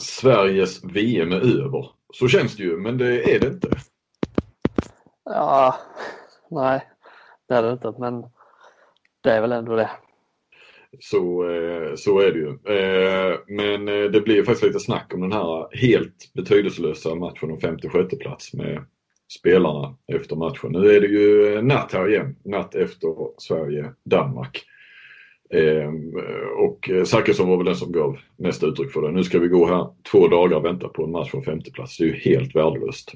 Sveriges VM är över. Så känns det ju, men det är det inte. Ja, nej, det är det inte, men det är väl ändå det. Så, eh, så är det ju. Eh, men eh, det blir faktiskt lite snack om den här helt betydelselösa matchen om femte sjätte plats med spelarna efter matchen. Nu är det ju natt här igen, natt efter Sverige-Danmark. Och Zachrisson var väl den som gav mest uttryck för det. Nu ska vi gå här två dagar och vänta på en match från femte plats. Det är ju helt värdelöst.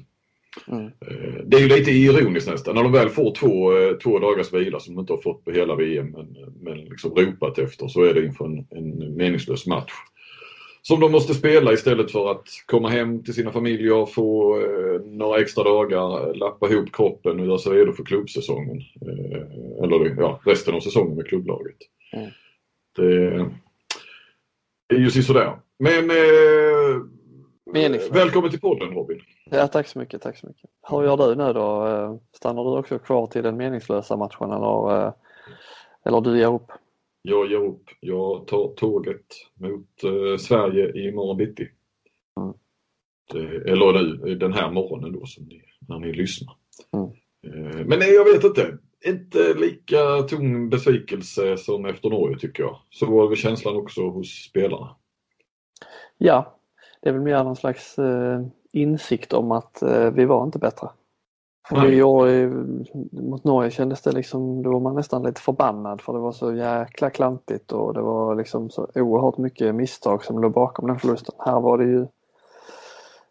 Mm. Eh, det är ju lite ironiskt nästan. När de väl får två, eh, två dagars vila som de inte har fått på hela VM men, men liksom ropat efter så är det inför en, en meningslös match. Som de måste spela istället för att komma hem till sina familjer, få eh, några extra dagar, lappa ihop kroppen och göra sig redo för klubbsäsongen. Eh, eller ja, resten av säsongen med klubblaget. Mm. Det, det är ju sådär. Men eh, välkommen till podden Robin. Ja, tack så mycket. Tack så mycket. Hur gör du nu då? Eh, stannar du också kvar till den meningslösa matchen eller, eh, eller du ger upp? Jag ger upp. Jag tar tåget mot eh, Sverige imorgon bitti. Mm. Det, eller nu, den här morgonen då som ni, när ni lyssnar. Mm. Men nej, jag vet inte. Inte lika tung besvikelse som efter Norge tycker jag. Så var väl känslan också hos spelarna. Ja, det är väl mer någon slags insikt om att eh, vi var inte bättre. Vi gjorde, mot Norge kändes det liksom, då var man nästan lite förbannad för det var så jäkla klantigt och det var liksom så oerhört mycket misstag som låg bakom den förlusten. Här var det ju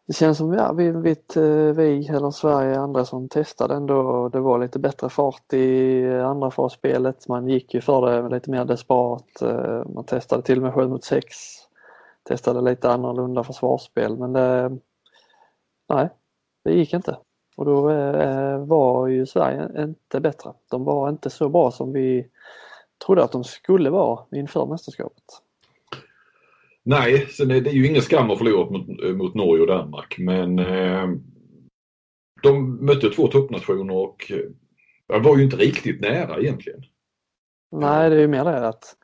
det känns som ja, vi, vi, eh, vi eller Sverige andra som testade ändå. Det var lite bättre fart i andra fasspelet. Man gick ju för det lite mer desperat. Eh, man testade till och med 7 mot 6. Testade lite annorlunda försvarsspel men det, Nej, det gick inte. Och då eh, var ju Sverige inte bättre. De var inte så bra som vi trodde att de skulle vara inför mästerskapet. Nej, sen är det ju ingen skam att förlora mot, mot Norge och Danmark men eh, de mötte två toppnationer och eh, var ju inte riktigt nära egentligen. Nej, det är ju mer det att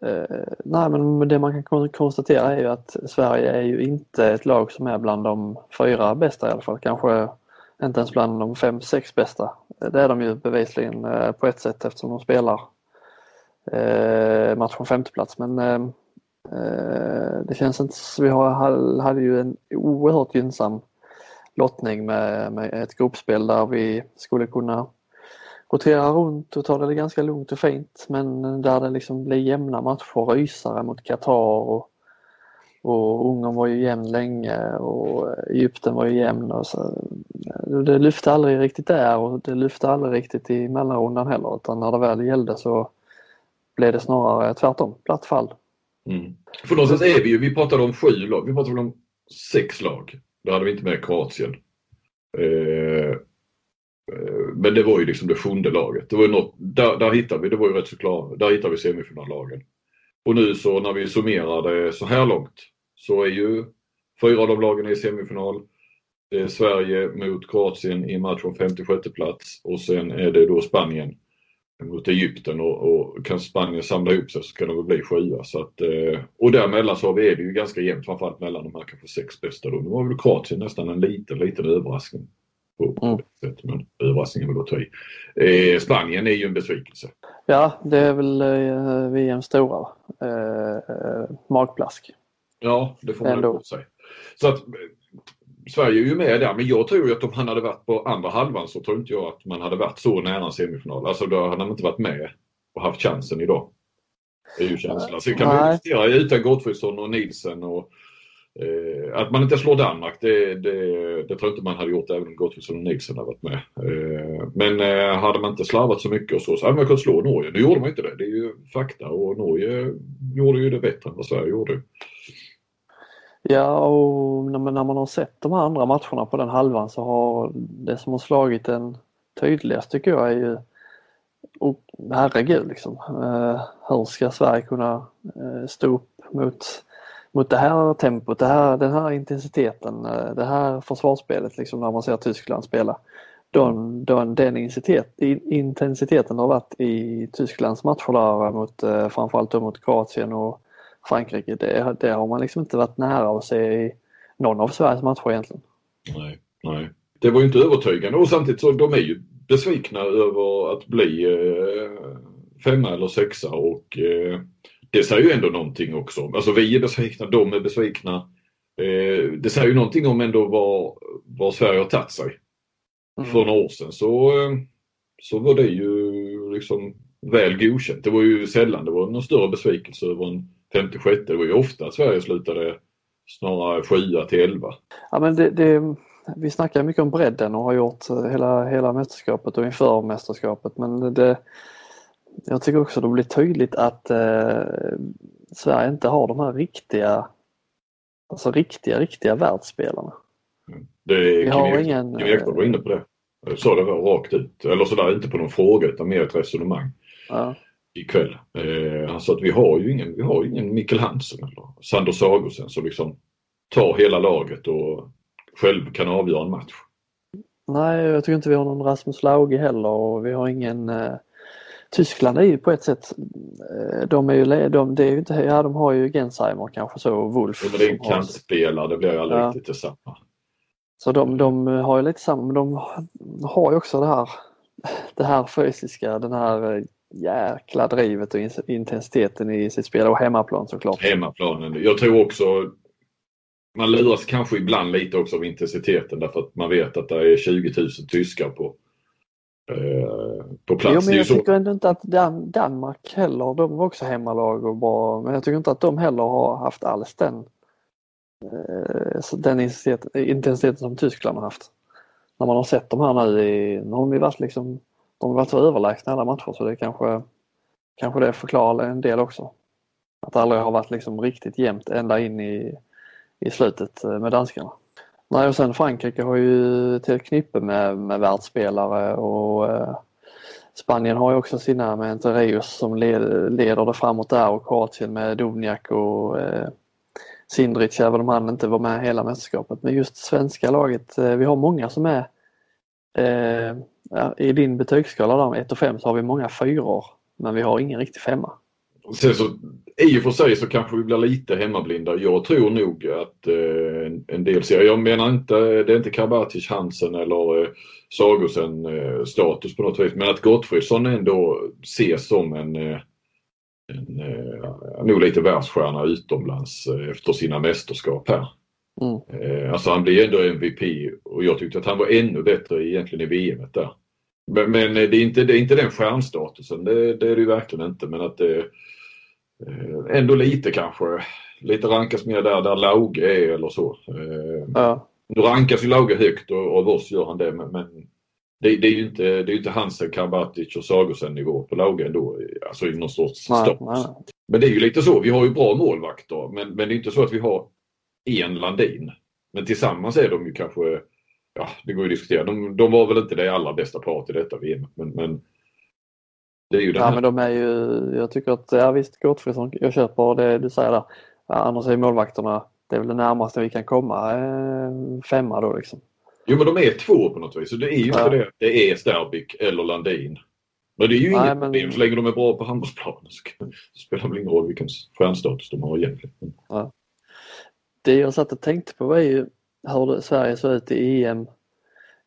Eh, nej men det man kan konstatera är ju att Sverige är ju inte ett lag som är bland de fyra bästa i alla fall. Kanske inte ens bland de fem, sex bästa. Det är de ju bevisligen eh, på ett sätt eftersom de spelar eh, match från femteplats men eh, Eh, det känns inte, vi hade ju en oerhört gynnsam lottning med, med ett gruppspel där vi skulle kunna rotera runt och ta det ganska lugnt och fint men där det liksom blir jämna matcher, rysare mot Qatar och, och Ungern var ju jämn länge och Egypten var ju jämn. Och så, det lyfte aldrig riktigt där och det lyfte aldrig riktigt i mellanrundan heller utan när det väl gällde så blev det snarare tvärtom, platt fall. Mm. För någonstans är vi ju, vi pratade om sju lag, vi pratade om sex lag. Då hade vi inte med Kroatien. Eh, Eh, men det var ju liksom det sjunde laget. Det var något, där, där hittade vi, det var ju rätt så klart, där hittade vi semifinallagen. Och nu så när vi summerar det så här långt så är ju fyra av de lagen i semifinal. Det är Sverige mot Kroatien i match om 56 plats och sen är det då Spanien mot Egypten och, och kan Spanien samla ihop sig så kan det väl bli sjua. Så att, eh, och däremellan så är det ju ganska jämnt framförallt mellan de här kanske sex bästa. Då. Nu var väl Kroatien nästan en liten, liten överraskning på mm. sätt. Men överraskningen vill ta i. Eh, Spanien är ju en besvikelse. Ja, det är väl eh, VMs stora eh, eh, magplask. Ja, det får man ändå säga. Så att Sverige är ju med där, men jag tror ju att om han hade varit på andra halvan så tror inte jag att man hade varit så nära en semifinal. Alltså då hade man inte varit med och haft chansen idag. Det är ju känslan. Sen kan man diskutera utan Gottfridsson och Nielsen och Eh, att man inte slår Danmark, det, det, det, tror jag inte man hade gjort även om Gottfridsson och Nilsson hade varit med. Eh, men eh, hade man inte slarvat så mycket och så, så hade man kunnat slå Norge. Nu gjorde man inte det, det är ju fakta och Norge gjorde ju det bättre än vad Sverige gjorde. Ja, och när man, när man har sett de andra matcherna på den halvan så har det som har slagit en tydligast tycker jag är ju och herregud liksom. Eh, hur ska Sverige kunna eh, stå upp mot mot det här tempot, det här, den här intensiteten, eh, det här försvarsspelet liksom när man ser Tyskland spela. Den, den, den intensiteten har varit i Tysklands matcher där mot eh, framförallt mot Kroatien och Frankrike. Det, det har man liksom inte varit nära att se i någon av Sveriges matcher egentligen. Nej, nej. Det var ju inte övertygande och samtidigt så de är ju besvikna över att bli eh, femma eller sexa och eh, det säger ju ändå någonting också. Alltså vi är besvikna, de är besvikna. Eh, det säger ju någonting om ändå var, var Sverige har tagit sig. Mm. För några år sedan så, eh, så var det ju liksom väl godkänt. Det var ju sällan det var någon större besvikelse över en 56. Det var ju ofta Sverige slutade snarare 7 till 11. Ja, men det, det, vi snackar mycket om bredden och har gjort hela, hela mästerskapet och inför mästerskapet men det, jag tycker också det blir tydligt att eh, Sverige inte har de här riktiga, alltså riktiga, riktiga världsspelarna. Mm. Det är, vi har Kim ingen... Kim Ekdahl var inne på det. Jag sa det rakt ut. Eller sådär, inte på någon fråga utan mer ett resonemang. Ja. Ikväll. Eh, han sa att vi har ju ingen, vi har ingen Mikkel Hansen eller Sander Sagosen som liksom tar hela laget och själv kan avgöra en match. Nej, jag tycker inte vi har någon Rasmus Lauge heller och vi har ingen eh, Tyskland är ju på ett sätt, eh, de är ju, de, det är ju inte, ja de har ju Gensheimer kanske så, Wolf. Ja, men det är en kantspelare, det blir ju aldrig ja. riktigt detsamma. Så de, de har ju lite samma, men de har ju också det här, det här fysiska, den här eh, jäkla drivet och intensiteten i sitt spel och hemmaplan såklart. Hemmaplanen. Jag tror också man luras kanske ibland lite också av intensiteten därför att man vet att det är 20 000 tyskar på, eh, på plats. Jo, men jag tycker ändå inte att Dan Danmark heller, de var också hemmalag och bra, men jag tycker inte att de heller har haft alls den, eh, den intensiteten, intensiteten som Tyskland har haft. När man har sett de här nu i, nu har de varit liksom, de har varit så överlägsna alla matcher så det kanske, kanske det förklarar en del också. Att det aldrig har varit liksom riktigt jämnt ända in i i slutet eh, med danskarna. Nej, och sen Frankrike har ju till knippe med, med världsspelare och eh, Spanien har ju också sina med Entereus som led, leder det framåt där och Kroatien med Duvniak och eh, Sindric även om han inte var med hela mästerskapet. Men just svenska laget, eh, vi har många som är eh, i din betygsskala där 1 och 5 så har vi många fyror men vi har ingen riktig femma. Sen så, I och för sig så kanske vi blir lite hemmablinda. Jag tror nog att eh, en del ser, jag menar inte, det är inte Karabatic, Hansen eller eh, Sagosen eh, status på något vis, men att Gottfridsson ändå ses som en, eh, en eh, nog lite världsstjärna utomlands eh, efter sina mästerskap här. Mm. Eh, alltså han blir ändå MVP och jag tyckte att han var ännu bättre egentligen i VM där. Men, men, det, är inte, det är inte den stjärnstatusen, det, det är det ju verkligen inte. Men att det, Eh, ändå lite kanske. Lite rankas mer där, där Lauge är eller så. Eh, ja. Nu rankas ju Lauge högt och av oss gör han det men, men det, det, är ju inte, det är inte Hansen, Karabatic och Sagosen nivå på Lauge ändå. Alltså i någon sorts status. Men det är ju lite så, vi har ju bra målvakter men, men det är inte så att vi har en Landin. Men tillsammans är de ju kanske, ja det går ju att diskutera. De, de var väl inte det allra bästa paret i detta VM. Men, men det är ju ja, men de är ju, jag tycker att, ja visst Gottfridsson, jag köper det du säger där. Ja, annars är målvakterna, det är väl det närmaste vi kan komma eh, femma då liksom. Jo men de är två på något vis och det är ju ja. inte det. Det är Sterbik eller Landin. Men det är ju Nej, inget problem så länge de är bra på handbollsplanen. Så spelar det ingen roll vilken stjärnstatus de har egentligen. Ja. Det jag satt och tänkte på var ju hur Sverige såg ut i EM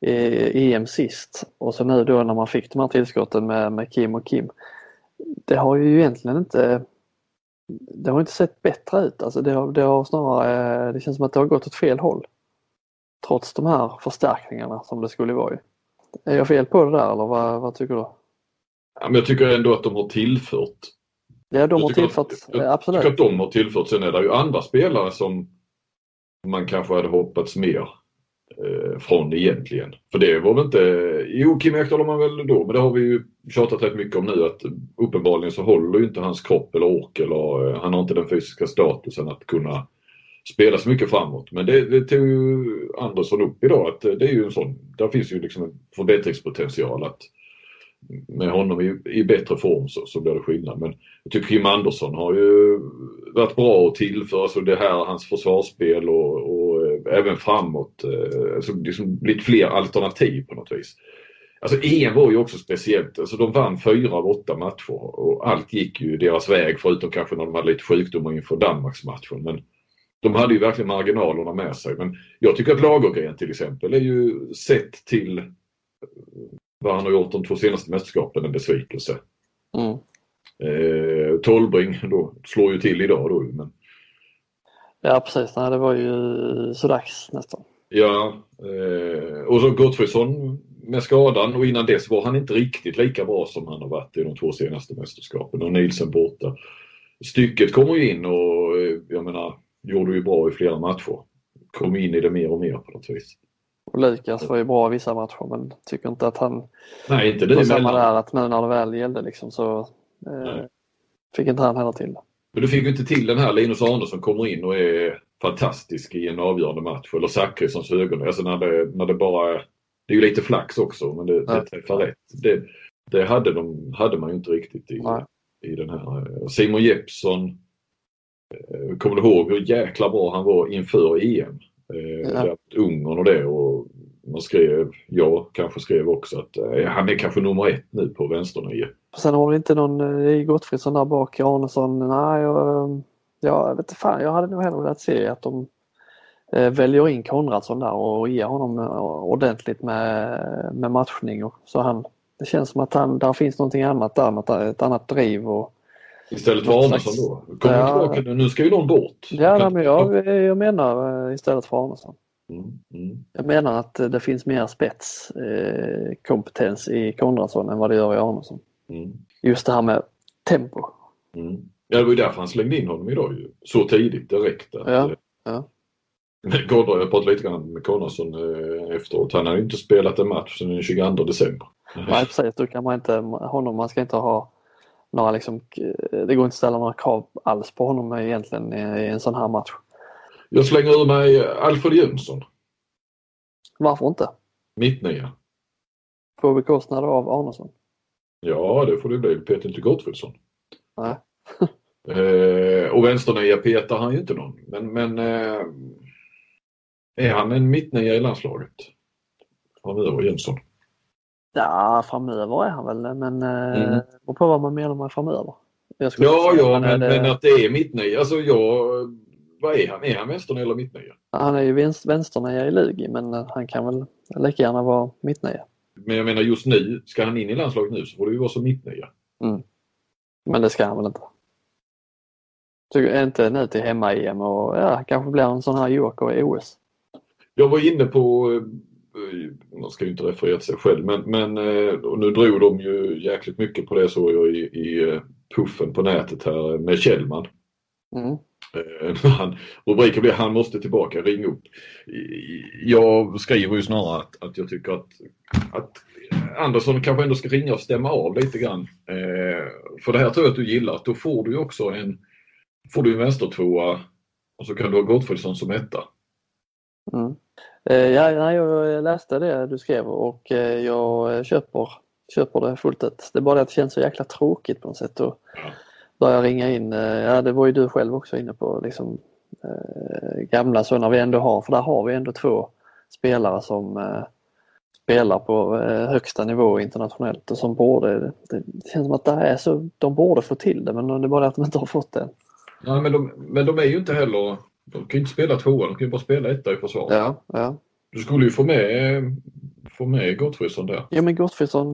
EM sist och så nu då när man fick de här tillskotten med, med Kim och Kim. Det har ju egentligen inte det har inte sett bättre ut. Alltså det, har, det har snarare, det känns som att det har gått åt fel håll. Trots de här förstärkningarna som det skulle vara. Är jag fel på det där eller vad, vad tycker du? Ja, men jag tycker ändå att de har tillfört. Ja, de har tillfört, att, jag, absolut. Jag tycker att de har tillfört. Sen är det ju andra spelare som man kanske hade hoppats mer eh, från egentligen. För det var väl inte, jo Kim Ekdahl har man väl då, men det har vi ju tjatat rätt mycket om nu att uppenbarligen så håller ju inte hans kropp eller ork eller eh, han har inte den fysiska statusen att kunna spela så mycket framåt. Men det, det tog ju Andersson upp idag att eh, det är ju en sån, där finns ju liksom en förbättringspotential att med honom i, i bättre form så, så blir det skillnad. Men jag tycker Kim Andersson har ju varit bra att tillföra alltså det här, hans försvarsspel och, och eh, även framåt. Eh, alltså liksom blivit fler alternativ på något vis. Alltså EM var ju också speciellt. Alltså de vann fyra av åtta matcher och allt gick ju deras väg förutom kanske när de hade lite sjukdomar inför Danmarksmatchen. Men de hade ju verkligen marginalerna med sig. Men jag tycker att Lagergren till exempel är ju sett till vad han har gjort de två senaste mästerskapen en besvikelse. Mm. Eh, Tolbring då, slår ju till idag då. Men... Ja precis, Nej, det var ju så dags nästan. Ja, eh, och så Gottfridsson med skadan och innan dess var han inte riktigt lika bra som han har varit i de två senaste mästerskapen och Nielsen borta. Stycket kommer ju in och eh, jag menar, gjorde ju bra i flera matcher. Kom in i det mer och mer på något vis. Och Lukas var ju bra i vissa matcher men tycker inte att han... Nej, inte det samma där att nu när det väl gällde liksom så eh, fick inte han heller till det. Men du fick ju inte till den här Linus Arnesson kommer in och är fantastisk i en avgörande match. Eller Zachrissons ögon. Alltså när det, när det bara. Det är ju lite flax också men det, det träffar rätt. Det, det hade, de, hade man ju inte riktigt i, i den här. Simon Jeppsson. Eh, kommer du ihåg hur jäkla bra han var inför EM? Eh, ja. Ungern och det och man skrev, jag kanske skrev också att eh, han är kanske nummer ett nu på vänsternio. Sen har vi inte någon i Gottfridsson där bak, Arnesson. Nej, jag, jag vet inte fan, jag hade nog hellre velat se att de eh, väljer in Konradsson där och ger honom ordentligt med, med matchning. Och, så han, det känns som att han, där finns någonting annat där, ett annat driv och Istället för Arnesson då? Kommer ja. tillbaka, nu ska ju någon bort. Ja, nej, men jag, jag menar istället för Arnesson. Mm, mm. Jag menar att det finns mer spetskompetens i Konradsson än vad det gör i Arnesson. Mm. Just det här med tempo. Mm. Ja, det var ju därför han slängde in honom idag ju. Så tidigt direkt. Att, ja, ja. Gårdar, jag pratade lite grann med Konradsson eh, efteråt. Han har ju inte spelat en match sedan den 22 december. Nej precis, då kan man inte, honom, man ska inte ha några liksom, det går inte att ställa några krav alls på honom egentligen i en sån här match. Jag slänger ur mig Alfred Jönsson. Varför inte? Mittnia. På bekostnad av Arnesson? Ja, det får det bli. Peter inte Gottfridsson. Nej. eh, och vänsternia petar han ju inte någon. Men, men eh, är han en mittnia i landslaget? Framöver, Jönsson? Ja, framöver är han väl men eh, mm. på vad man menar med framöver. ja, ja, men, det... men, att det är mittnia. Alltså jag, vad är han? Är han vänsternia eller mittnia? Han är ju vänsternia i Lugi men eh, han kan väl lika gärna vara mittnia. Men jag menar just nu, ska han in i landslaget nu så får det ju vara som mittnia. Mm. Men det ska han väl inte? Tycker inte nu till hemma-EM och ja, kanske blir en sån här joker i OS. Jag var inne på eh, man ska ju inte referera till sig själv men, men eh, nu drog de ju jäkligt mycket på det så jag i, i eh, puffen på nätet här med Kjellman. Mm. Eh, han, rubriken blir Han måste tillbaka, ring upp. Jag skriver ju snarare att, att jag tycker att, att Andersson kanske ändå ska ringa och stämma av lite grann. för det här tror jag att du gillar. Att då får du också en, får du en vänstertvåa och så kan du ha Gottfridsson som etta. Mm. Eh, ja, jag läste det du skrev och eh, jag köper, köper det fullt ut. Det är bara det att det känns så jäkla tråkigt på något sätt att börja ringa in. Eh, ja, det var ju du själv också inne på, liksom gamla sådana vi ändå har, för där har vi ändå två spelare som spelar på högsta nivå internationellt och som borde, det känns som att det är så, de borde få till det men det är bara det att de inte har fått det. Nej men de, men de är ju inte heller de kan ju inte spela tvåa, de kan ju bara spela etta i försvar. Ja, ja. Du skulle ju få med, få med Gottfridsson där. Ja, men Gottfridsson.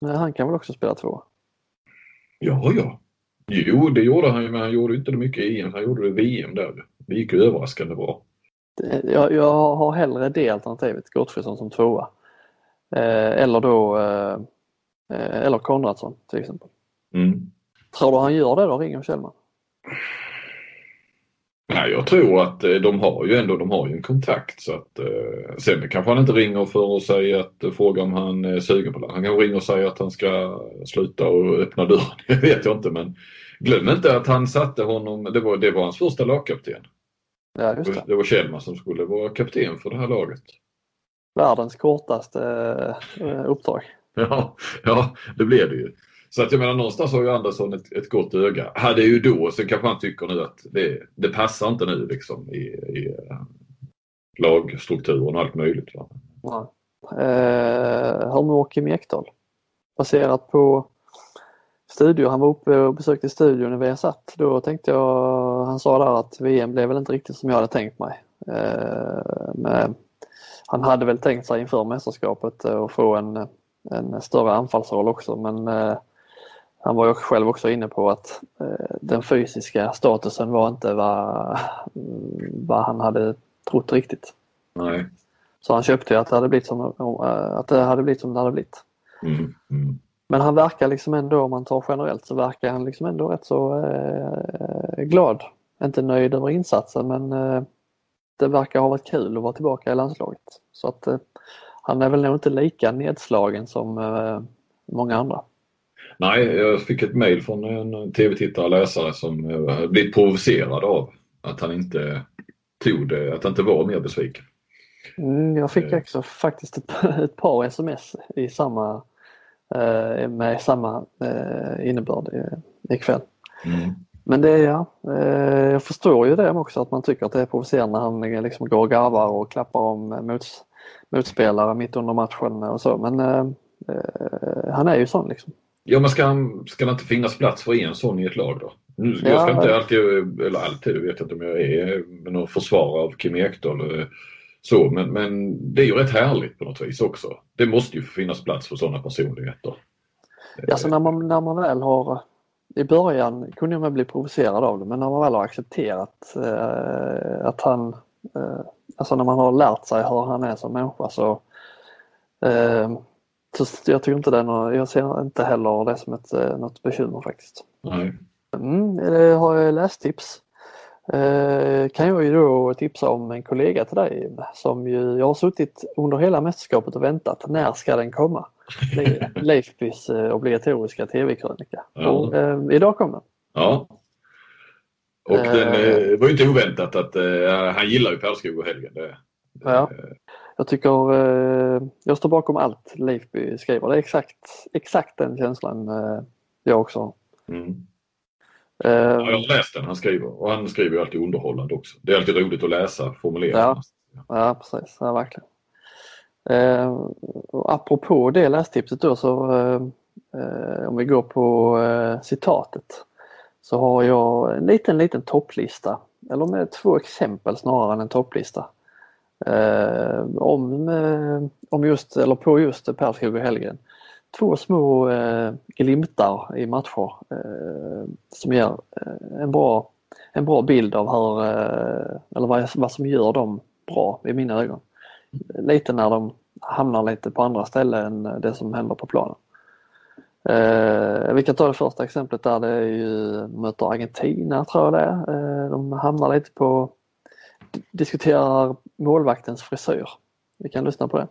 Men han kan väl också spela två? Ja, ja. Jo, det gjorde han ju, men han gjorde inte det mycket i EM. Han gjorde det i VM där. Det gick ju överraskande bra. Jag, jag har hellre det alternativet, Gottfridsson som tvåa. Eh, eller då eh, eller Konradsson till exempel. Mm. Tror du han gör det då, ringer Kjellman? Nej, jag tror att eh, de har ju ändå de har ju en kontakt. Så att, eh, sen kanske han inte ringer för att säga att eh, fråga om han är sugen på det. Han kanske ringer och säger att han ska sluta och öppna dörren. Det vet jag inte men glöm inte att han satte honom, det var, det var hans första lagkapten. Ja, just det. Det var Kjellman som skulle vara kapten för det här laget. Världens kortaste eh, uppdrag. Ja, ja, det blev det ju. Så att jag menar någonstans har ju Andersson ett, ett gott öga. Hade ju då, sen kanske han tycker nu att det, det passar inte nu liksom i, i eh, lagstrukturen och allt möjligt. Va? Ja. Eh, hur mår Kim Ekdahl? Baserat på studio, han var uppe och besökte studion när vi satt. Då tänkte jag, han sa där att VM blev väl inte riktigt som jag hade tänkt mig. Eh, men han hade väl tänkt sig inför mästerskapet eh, att få en, en större anfallsroll också men eh, han var ju själv också inne på att eh, den fysiska statusen var inte vad, vad han hade trott riktigt. Nej. Så han köpte att det hade blivit som, att det hade blivit som det hade blivit. Mm, mm. Men han verkar liksom ändå, om man tar generellt, så verkar han liksom ändå rätt så eh, glad. Inte nöjd över insatsen men eh, det verkar ha varit kul att vara tillbaka i landslaget. Så att eh, han är väl nog inte lika nedslagen som eh, många andra. Nej, jag fick ett mejl från en tv-tittare och läsare som blivit provocerad av att han inte tog det, att han inte var mer besviken. Mm, jag fick också faktiskt ett, ett par sms i samma, eh, med samma eh, innebörd ikväll. Mm. Men det är ja, eh, jag förstår ju det också att man tycker att det är provocerande när han liksom går och garvar och klappar om mots, motspelare mitt under matchen och så men eh, han är ju sån liksom. Ja men ska, ska det inte finnas plats för en sån i ett lag då? Nu, ja, jag ska inte alltid, eller alltid, vet jag inte om jag är någon försvarare av Kim Ekdahl. Så, men, men det är ju rätt härligt på något vis också. Det måste ju finnas plats för sådana personligheter. Alltså när man, när man väl har i början kunde man bli provocerad av det men när man väl har accepterat eh, att han, eh, alltså när man har lärt sig hur han är som människa så eh, så jag tycker inte det någon, jag ser inte heller det som ett, eh, något bekymmer faktiskt. Nej. Mm, har jag lästips. Eh, kan jag ju då tipsa om en kollega till dig som ju, jag har suttit under hela mästerskapet och väntat. När ska den komma? Leifbys eh, obligatoriska tv-krönika. Ja. Och, eh, idag kom den. Ja. Och den eh, var ju inte oväntat att han gillar ju Perskog och Helgen. Det, ja. Jag tycker, eh, jag står bakom allt Leifby skriver. Det är exakt, exakt den känslan eh, jag också har. Mm. Ja, jag har läst den han skriver och han skriver ju alltid underhållande också. Det är alltid roligt att läsa formuleringarna. Ja, ja precis. Ja, verkligen. Och apropå det lästipset då så eh, om vi går på citatet så har jag en liten, liten topplista eller med två exempel snarare än en topplista. Eh, om, eh, om just, eller på just Per och Hellgren. Två små eh, glimtar i matcher eh, som ger eh, en, bra, en bra bild av hur, eh, eller vad, vad som gör dem bra i mina ögon. Lite när de hamnar lite på andra ställen än det som händer på planen. Eh, vi kan ta det första exemplet där det är ju möter Argentina tror jag det är. Eh, de hamnar lite på diskuterar målvaktens frisyr. Vi kan lyssna på det.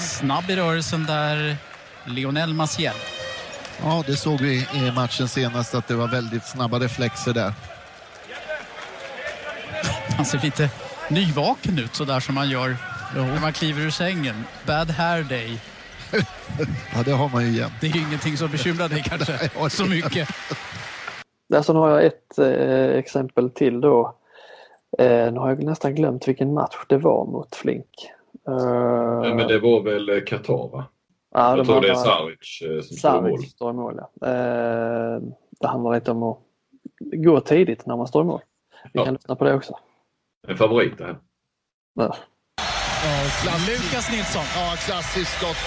Snabb i rörelsen där, Lionel Maciel. Ja, det såg vi i matchen senast att det var väldigt snabba reflexer där. Han ser lite nyvaken ut sådär som man gör jo. när man kliver ur sängen. Bad hair day. ja, det har man ju igen. Det är ingenting som bekymrar dig kanske så mycket. Sen har jag ett eh, exempel till då. Eh, nu har jag nästan glömt vilken match det var mot Flink. Eh, ja, men det var väl Qatar va? Ja, jag tror det är Saric eh, som står i mål. står i mål ja. eh, det handlar lite om att gå tidigt när man står i mål. Vi ja. kan lyssna på det också. En favorit det här. Ja. Ja, Lukas Nilsson. Ja, klassiskt skott.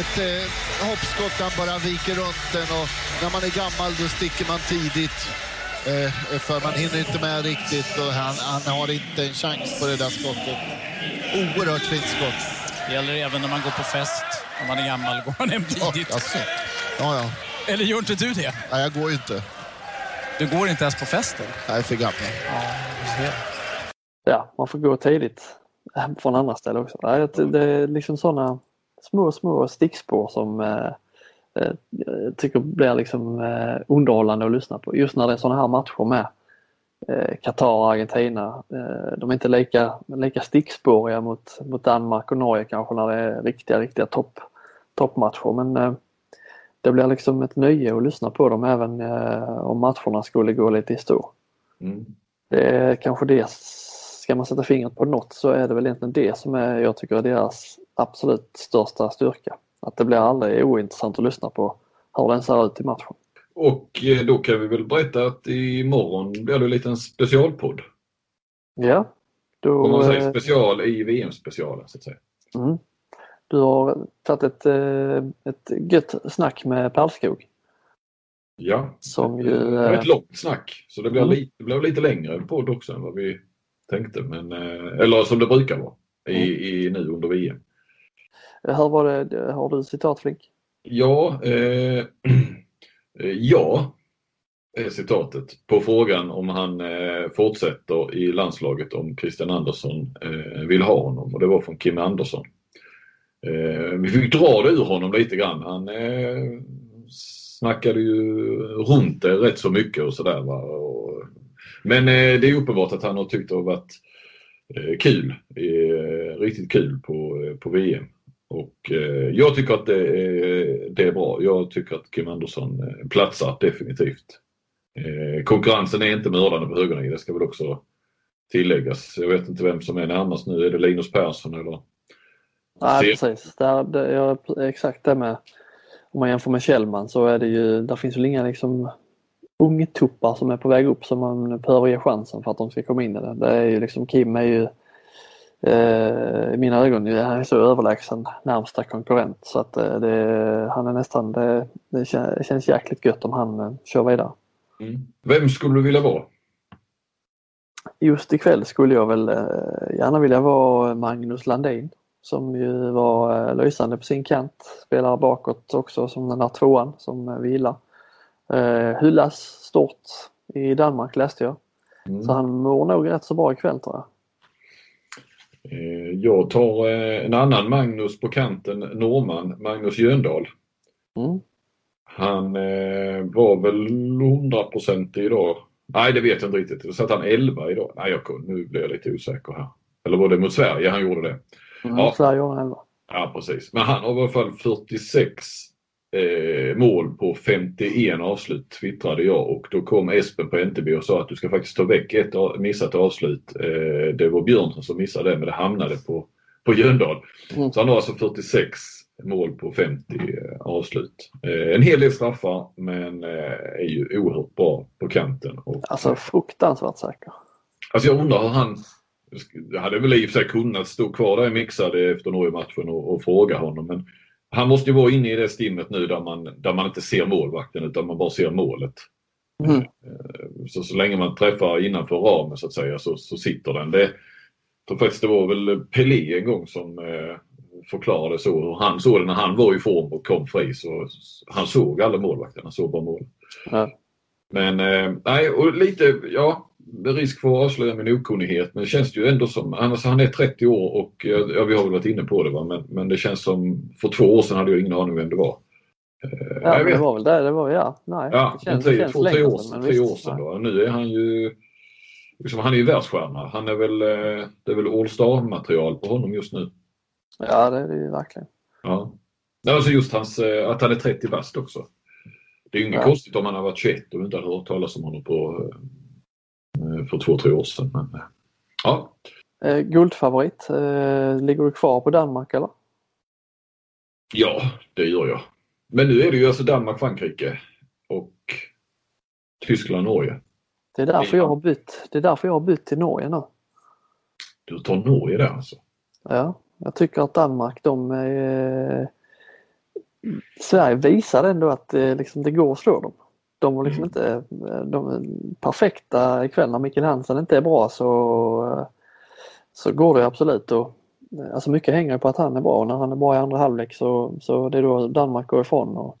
Ett eh, hoppskott han bara viker runt den och när man är gammal då sticker man tidigt. Eh, för man hinner inte med riktigt och han, han har inte en chans på det där skottet. Oerhört fint skott. Det gäller även när man går på fest. Om man är gammal går man hem tidigt. Ja, alltså. ja, ja. Eller gör inte du det? Nej, jag går inte. Du går inte ens på festen? Jag är för gammal. Ja. Ja, man får gå tidigt från andra ställen också. Det, är liksom sådana små, små stickspår som eh, eh, jag tycker blir liksom eh, underhållande att lyssna på. Just när det är sådana här matcher med eh, Qatar och Argentina. Eh, de är inte lika, lika stickspåriga mot, mot Danmark och Norge kanske när det är riktiga, riktiga topp, toppmatcher. Men eh, det blir liksom ett nöje att lyssna på dem även eh, om matcherna skulle gå lite i stå. Mm. Det är kanske det, ska man sätta fingret på något så är det väl egentligen det som är, jag tycker är deras absolut största styrka. Att det blir aldrig ointressant att lyssna på hur den ser ut i matchen. Och eh, då kan vi väl berätta att imorgon blir det en liten specialpodd. Ja, då, Om man säger eh, special i VM-specialen så att säga. mm. Du har tagit ett, eh, ett gött snack med Perlskog Ja, som ju... det var ett långt snack. Så det blir, Mm. lite, det blir lite längre podd också än vad vi tänkte. Men, eller som det brukar vara i, i, nu under VM. Eh, hur var det, eh, har du citat Flink? Ja, eh, ja är citatet på frågan om han eh, fortsätter i landslaget om Christian Andersson eh, vill ha honom och det var från Kim Andersson. Eh, vi fick dra det ur honom lite grann. Han eh, snackade ju runt det rätt så mycket och sådär. va. Och- Men eh, det är uppenbart att han har tyckt det har varit eh, kul. Eh, riktigt kul på, eh, på VM. Och eh, jag tycker att det är, det är bra. Jag tycker att Kim Andersson eh, platsar definitivt. Eh, konkurrensen är inte mördande på högernivet, det ska väl också tilläggas. Jag vet inte vem som är närmast nu. Är det Linus Persson eller? Nej Se- precis, där, det, jag, exakt det med om man jämför med Kjellman så är det ju, där finns väl inga liksom ungtuppar som är på väg upp som man behöver ge chansen för att de ska komma in i det. Det är ju liksom Kim är ju i mina ögon ju- han är så överlägsen närmsta konkurrent så att eh, det, han är nästan, det, det kän- känns jäkligt gött om han eh, kör vidare. Mm. Vem skulle du vilja vara? Just ikväll skulle jag väl eh, gärna vilja vara Magnus Landin som ju var eh, lysande på sin kant. Spelar bakåt också som den där tvåan som eh, vi gillar. Eh, hyllas stort i Danmark läste jag. Mm. Så han mår nog rätt så bra ikväll tror jag. Eh, jag tar eh, en annan Magnus på kanten, norrman, Magnus Jöndal. Mm. Han eh, var väl 100% idag. Nej, det vet jag inte riktigt. Så att han 11 idag. Nej, jag, nu blir jag lite osäker här. Eller var det mot Sverige han gjorde det? Mm. Ja. Sverige en elva. Ja, precis. Men han har i alla fall 46 eh, mål på 51 avslut, twittrade jag. Och då kom Espen på NTB och sa att du ska faktiskt ta väck ett missat avslut. Eh, det var Björnsson som missade det, men det hamnade på, på Jöndal. Mm. Så han har alltså 46 mål på 50 eh, avslut. Eh, en hel del straffar, men eh, är ju oerhört bra på kanten. Och, Alltså fruktansvärt säker. Alltså jag undrar hur han... Jag hade väl i och för sig kunnat stå kvar där i mixade efter Norge-matchen och, och fråga honom. Men han måste ju vara inne i det stimmet nu där man, där man inte ser målvakten utan man bara ser målet. Mm. Eh, Så, så länge man träffar innanför ramen så att säga så, så sitter den. Det, tror faktiskt det var väl Pelé en gång som eh, förklarade så hur han såg det när han var i form och kom fri. Så, han såg alla målvakterna, han såg bara mål. Ja. Men eh, nej, och lite, ja, med risk för att avslöja min okunnighet, men det känns ju ändå som, alltså han är 30 år och ja, vi har väl varit inne på det va, men, men det känns som, för två år sedan hade jag ingen aning vem det var. Eh, Ja, det var väl det det var, ja. Nej, Ja, det känns, det tre, känns två, tre år, sedan, tre år sedan då. Nu är han ju, liksom, han är ju världsstjärna. Han är väl, eh, det är väl All Star-material på honom just nu. Ja, det är det ju verkligen. Ja. Alltså just hans, eh, att han är 30 bast också. Det är ju inget Ja. konstigt om han har varit 21 och inte hade hört talas om honom på, eh, för två, tre år sedan. Men, eh, ja. Eh, guldfavorit, eh, ligger du kvar på Danmark eller? ja, det gör jag. Men nu är det ju alltså Danmark-Frankrike och Tyskland-Norge. Det är därför Ja. jag har bytt. Det är därför jag har bytt till Norge nu. Du tar Norge där alltså? Ja, jag tycker att Danmark de är... Sverige visar ändå att det, liksom, det går att slå dem. De var liksom inte de är perfekta ikväll när Mikkel Hansen inte är bra så, så går det absolut. Och, alltså mycket hänger på att han är bra. När han är bra i andra halvlek så, så det är då Danmark går ifrån. Och,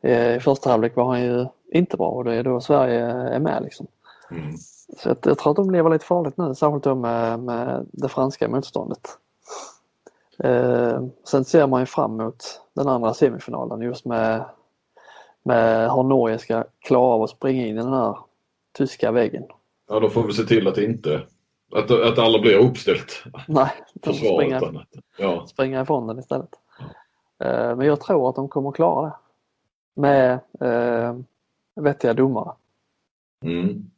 eh, I första halvlek var han ju inte bra och det är då Sverige är med liksom. Mm. Så jag, jag tror att de lever lite farligt nu, särskilt då med, med det franska motståndet. Eh, sen ser man ju fram emot den andra semifinalen just med, med hur Norge ska klara av att springa in i den här tyska väggen. Ja, då får vi se till att inte att, att alla blir uppställt. Nej, de utan att, ja. springa ifrån den istället. Eh, men jag tror att de kommer klara det. Med eh, vettiga domare. Mm.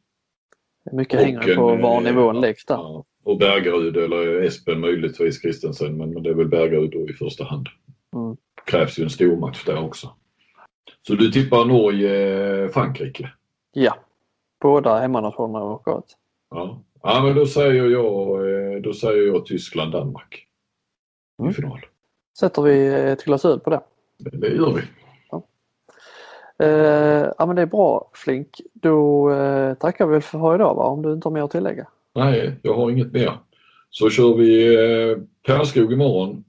Mycket hänger på en, var eh, nivån läggs där. Ja, och Bergerud eller Espen möjligtvis Kristensen men det är väl Bergerud då i första hand. Mm. krävs ju en stor match där också. Så du tippar Norge-Frankrike? Ja, båda hemmanationerna åker ut. Ja. ja, men då säger jag, eh, då säger jag Tyskland-Danmark Mm. i final. Sätter vi ett glas öl på det. Det, gör vi. Eh, ja men det är bra Flink. Då eh, tackar vi väl för idag va? Om du inte har mer att tillägga. Nej, jag har inget mer. Så kör vi eh, Pärskog imorgon.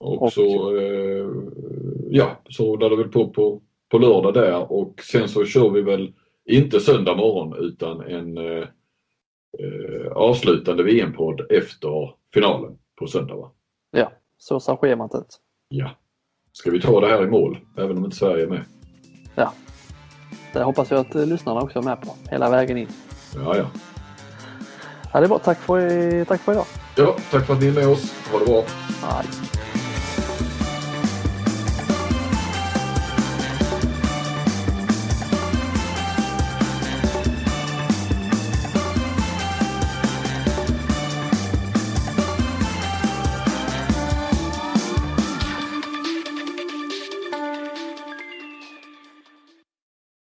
Och, Och- så, eh, ja, så rullar det väl på, på på lördag där och sen så kör vi väl inte söndag morgon utan en eh, eh, avslutande VM-podd efter finalen på söndag. Va? Ja, så ser schemat ut. Ja. Ska vi ta det här i mål även om inte Sverige är med? Ja. Det hoppas jag att eh, lyssnarna också är med på hela vägen in. Ja, ja. Ja, det är bra. Tack för, tack för idag. Ja, tack för att ni är med oss. Ha det bra. Hej.